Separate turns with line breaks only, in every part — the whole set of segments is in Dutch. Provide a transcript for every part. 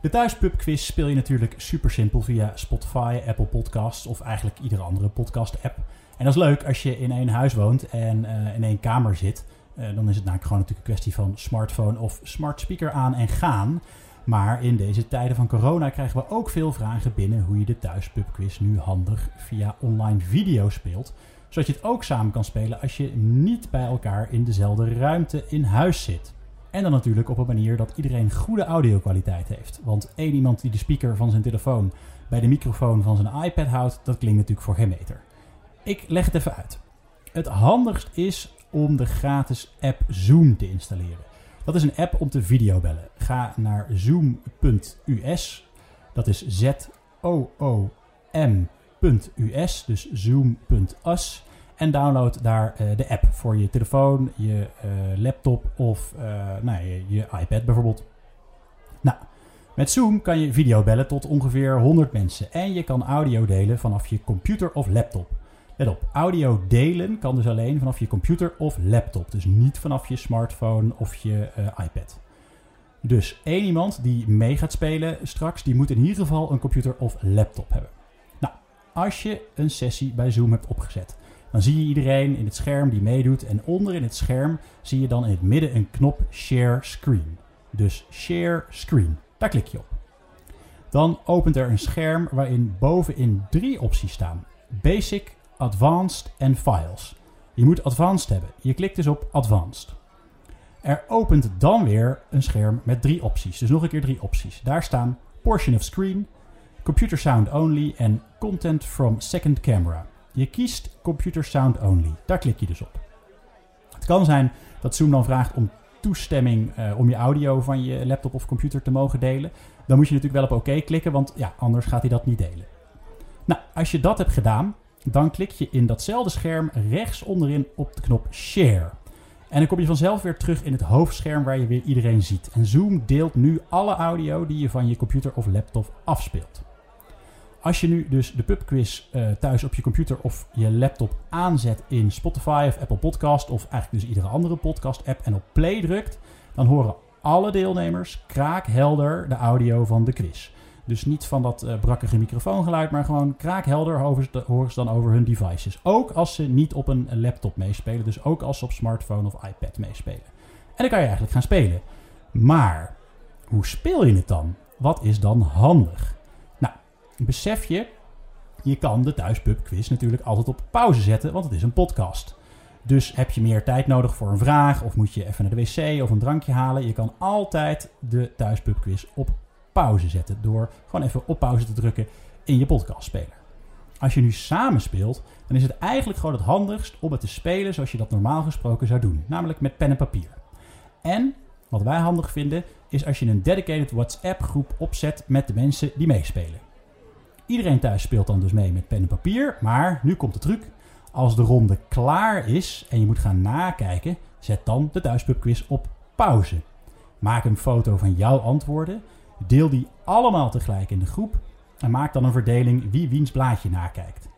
De thuispubquiz speel je natuurlijk super simpel via Spotify, Apple Podcasts of eigenlijk iedere andere podcast app. En dat is leuk als je in één huis woont en uh, in één kamer zit. Uh, dan is het namelijk gewoon natuurlijk een kwestie van smartphone of smart speaker aan en gaan. Maar in deze tijden van corona krijgen we ook veel vragen binnen hoe je de thuispubquiz nu handig via online video speelt. Zodat je het ook samen kan spelen als je niet bij elkaar in dezelfde ruimte in huis zit. En dan natuurlijk op een manier dat iedereen goede audio-kwaliteit heeft. Want één iemand die de speaker van zijn telefoon bij de microfoon van zijn iPad houdt, dat klinkt natuurlijk voor geen meter. Ik leg het even uit. Het handigst is om de gratis app Zoom te installeren. Dat is een app om te videobellen. Ga naar zoom.us. Dat is Z-O-O-M.us, dus zoom.us. En download daar uh, de app voor je telefoon, je uh, laptop of uh, nou, je, je, iPad bijvoorbeeld. Nou, met Zoom kan je videobellen tot ongeveer 100 mensen. En je kan audio delen vanaf je computer of laptop. Let op, audio delen kan dus alleen vanaf je computer of laptop. Dus niet vanaf je smartphone of je iPad. Dus één iemand die mee gaat spelen straks, die moet in ieder geval een computer of laptop hebben. Nou, als je een sessie bij Zoom hebt opgezet dan zie je iedereen in het scherm die meedoet. En onder in het scherm zie je dan in het midden een knop Share Screen. Dus Share Screen. Daar klik je op. Dan opent er een scherm waarin bovenin drie opties staan: Basic, Advanced en Files. Je moet Advanced hebben. Je klikt dus op Advanced. Er opent dan weer een scherm met drie opties. Dus nog een keer drie opties. Daar staan Portion of Screen, Computer Sound Only en Content from Second Camera. Je kiest Computer Sound Only. Daar klik je dus op. Het kan zijn dat Zoom dan vraagt om toestemming uh, om je audio van je laptop of computer te mogen delen. Dan moet je natuurlijk wel op oké klikken, want ja, anders gaat hij dat niet delen. Nou, als je dat hebt gedaan, dan klik je in datzelfde scherm rechts onderin op de knop Share. En dan kom je vanzelf weer terug in het hoofdscherm waar je weer iedereen ziet. En Zoom deelt nu alle audio die je van je computer of laptop afspeelt. Als je nu dus de pubquiz uh, thuis op je computer of je laptop aanzet in Spotify of Apple Podcast of eigenlijk dus iedere andere podcast app en op play drukt, dan horen alle deelnemers kraakhelder de audio van de quiz. Dus niet van dat uh, brakkige microfoongeluid, maar gewoon kraakhelder horen ze dan over hun devices. Ook als ze niet op een laptop meespelen, dus ook als ze op smartphone of iPad meespelen. En dan kan je eigenlijk gaan spelen. Maar hoe speel je het dan? Wat is dan handig? Besef je, je kan de thuispub quiz natuurlijk altijd op pauze zetten, want het is een podcast. Dus heb je meer tijd nodig voor een vraag of moet je even naar de wc of een drankje halen, je kan altijd de thuispub quiz op pauze zetten door gewoon even op pauze te drukken in je podcastspeler. Als je nu samen speelt, dan is het eigenlijk gewoon het handigst om het te spelen zoals je dat normaal gesproken zou doen, namelijk met pen en papier. En wat wij handig vinden, is als je een dedicated WhatsApp groep opzet met de mensen die meespelen. Iedereen thuis speelt dan dus mee met pen en papier. Maar nu komt de truc. Als de ronde klaar is en je moet gaan nakijken, zet dan de thuispubquiz op pauze. Maak een foto van jouw antwoorden. Deel die allemaal tegelijk in de groep. En maak dan een verdeling wie wiens blaadje nakijkt.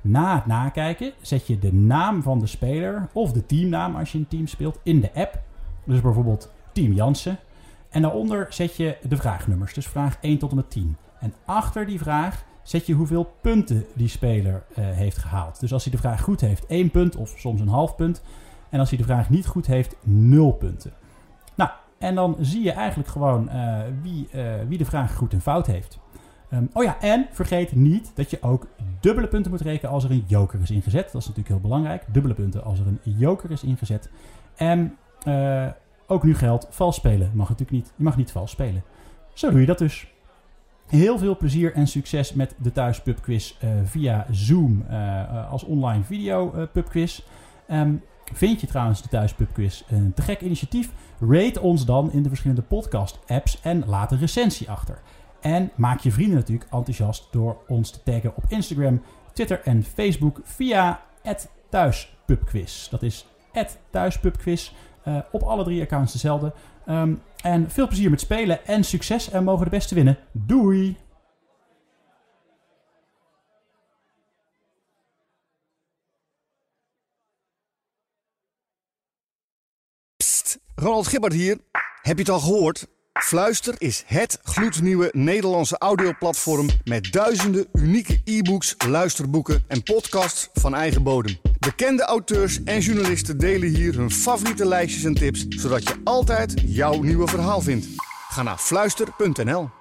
Na het nakijken zet je de naam van de speler of de teamnaam als je een team speelt in de app. Dus bijvoorbeeld Team Jansen. En daaronder zet je de vraagnummers, dus vraag 1 tot en met 10. En achter die vraag zet je hoeveel punten die speler uh, heeft gehaald. Dus als hij de vraag goed heeft, één punt of soms een half punt. En als hij de vraag niet goed heeft, nul punten. Nou, en dan zie je eigenlijk gewoon uh, wie, uh, wie de vraag goed en fout heeft. Um, oh ja, en vergeet niet dat je ook dubbele punten moet rekenen als er een joker is ingezet. Dat is natuurlijk heel belangrijk. Dubbele punten als er een joker is ingezet. En ook nu geldt, vals spelen mag natuurlijk niet. Je mag niet vals spelen. Zo doe je dat dus. Heel veel plezier en succes met de Thuis Quiz uh, via Zoom uh, als online video uh, pubquiz. Um, vind je trouwens de Thuis Quiz een te gek initiatief? Rate ons dan in de verschillende podcast apps en laat een recensie achter. En maak je vrienden natuurlijk enthousiast door ons te taggen op Instagram, Twitter en Facebook via thuispubquiz. Dat is thuispubquiz. Uh, op alle drie accounts dezelfde. Um, en veel plezier met spelen en succes en mogen de beste winnen. Doei!
Ronald Gibbard hier. Heb je het al gehoord? Fluister is het gloednieuwe Nederlandse audioplatform met duizenden unieke e-books, luisterboeken en podcasts van eigen bodem. Bekende auteurs en journalisten delen hier hun favoriete lijstjes en tips, zodat je altijd jouw nieuwe verhaal vindt. Ga naar fluister.nl.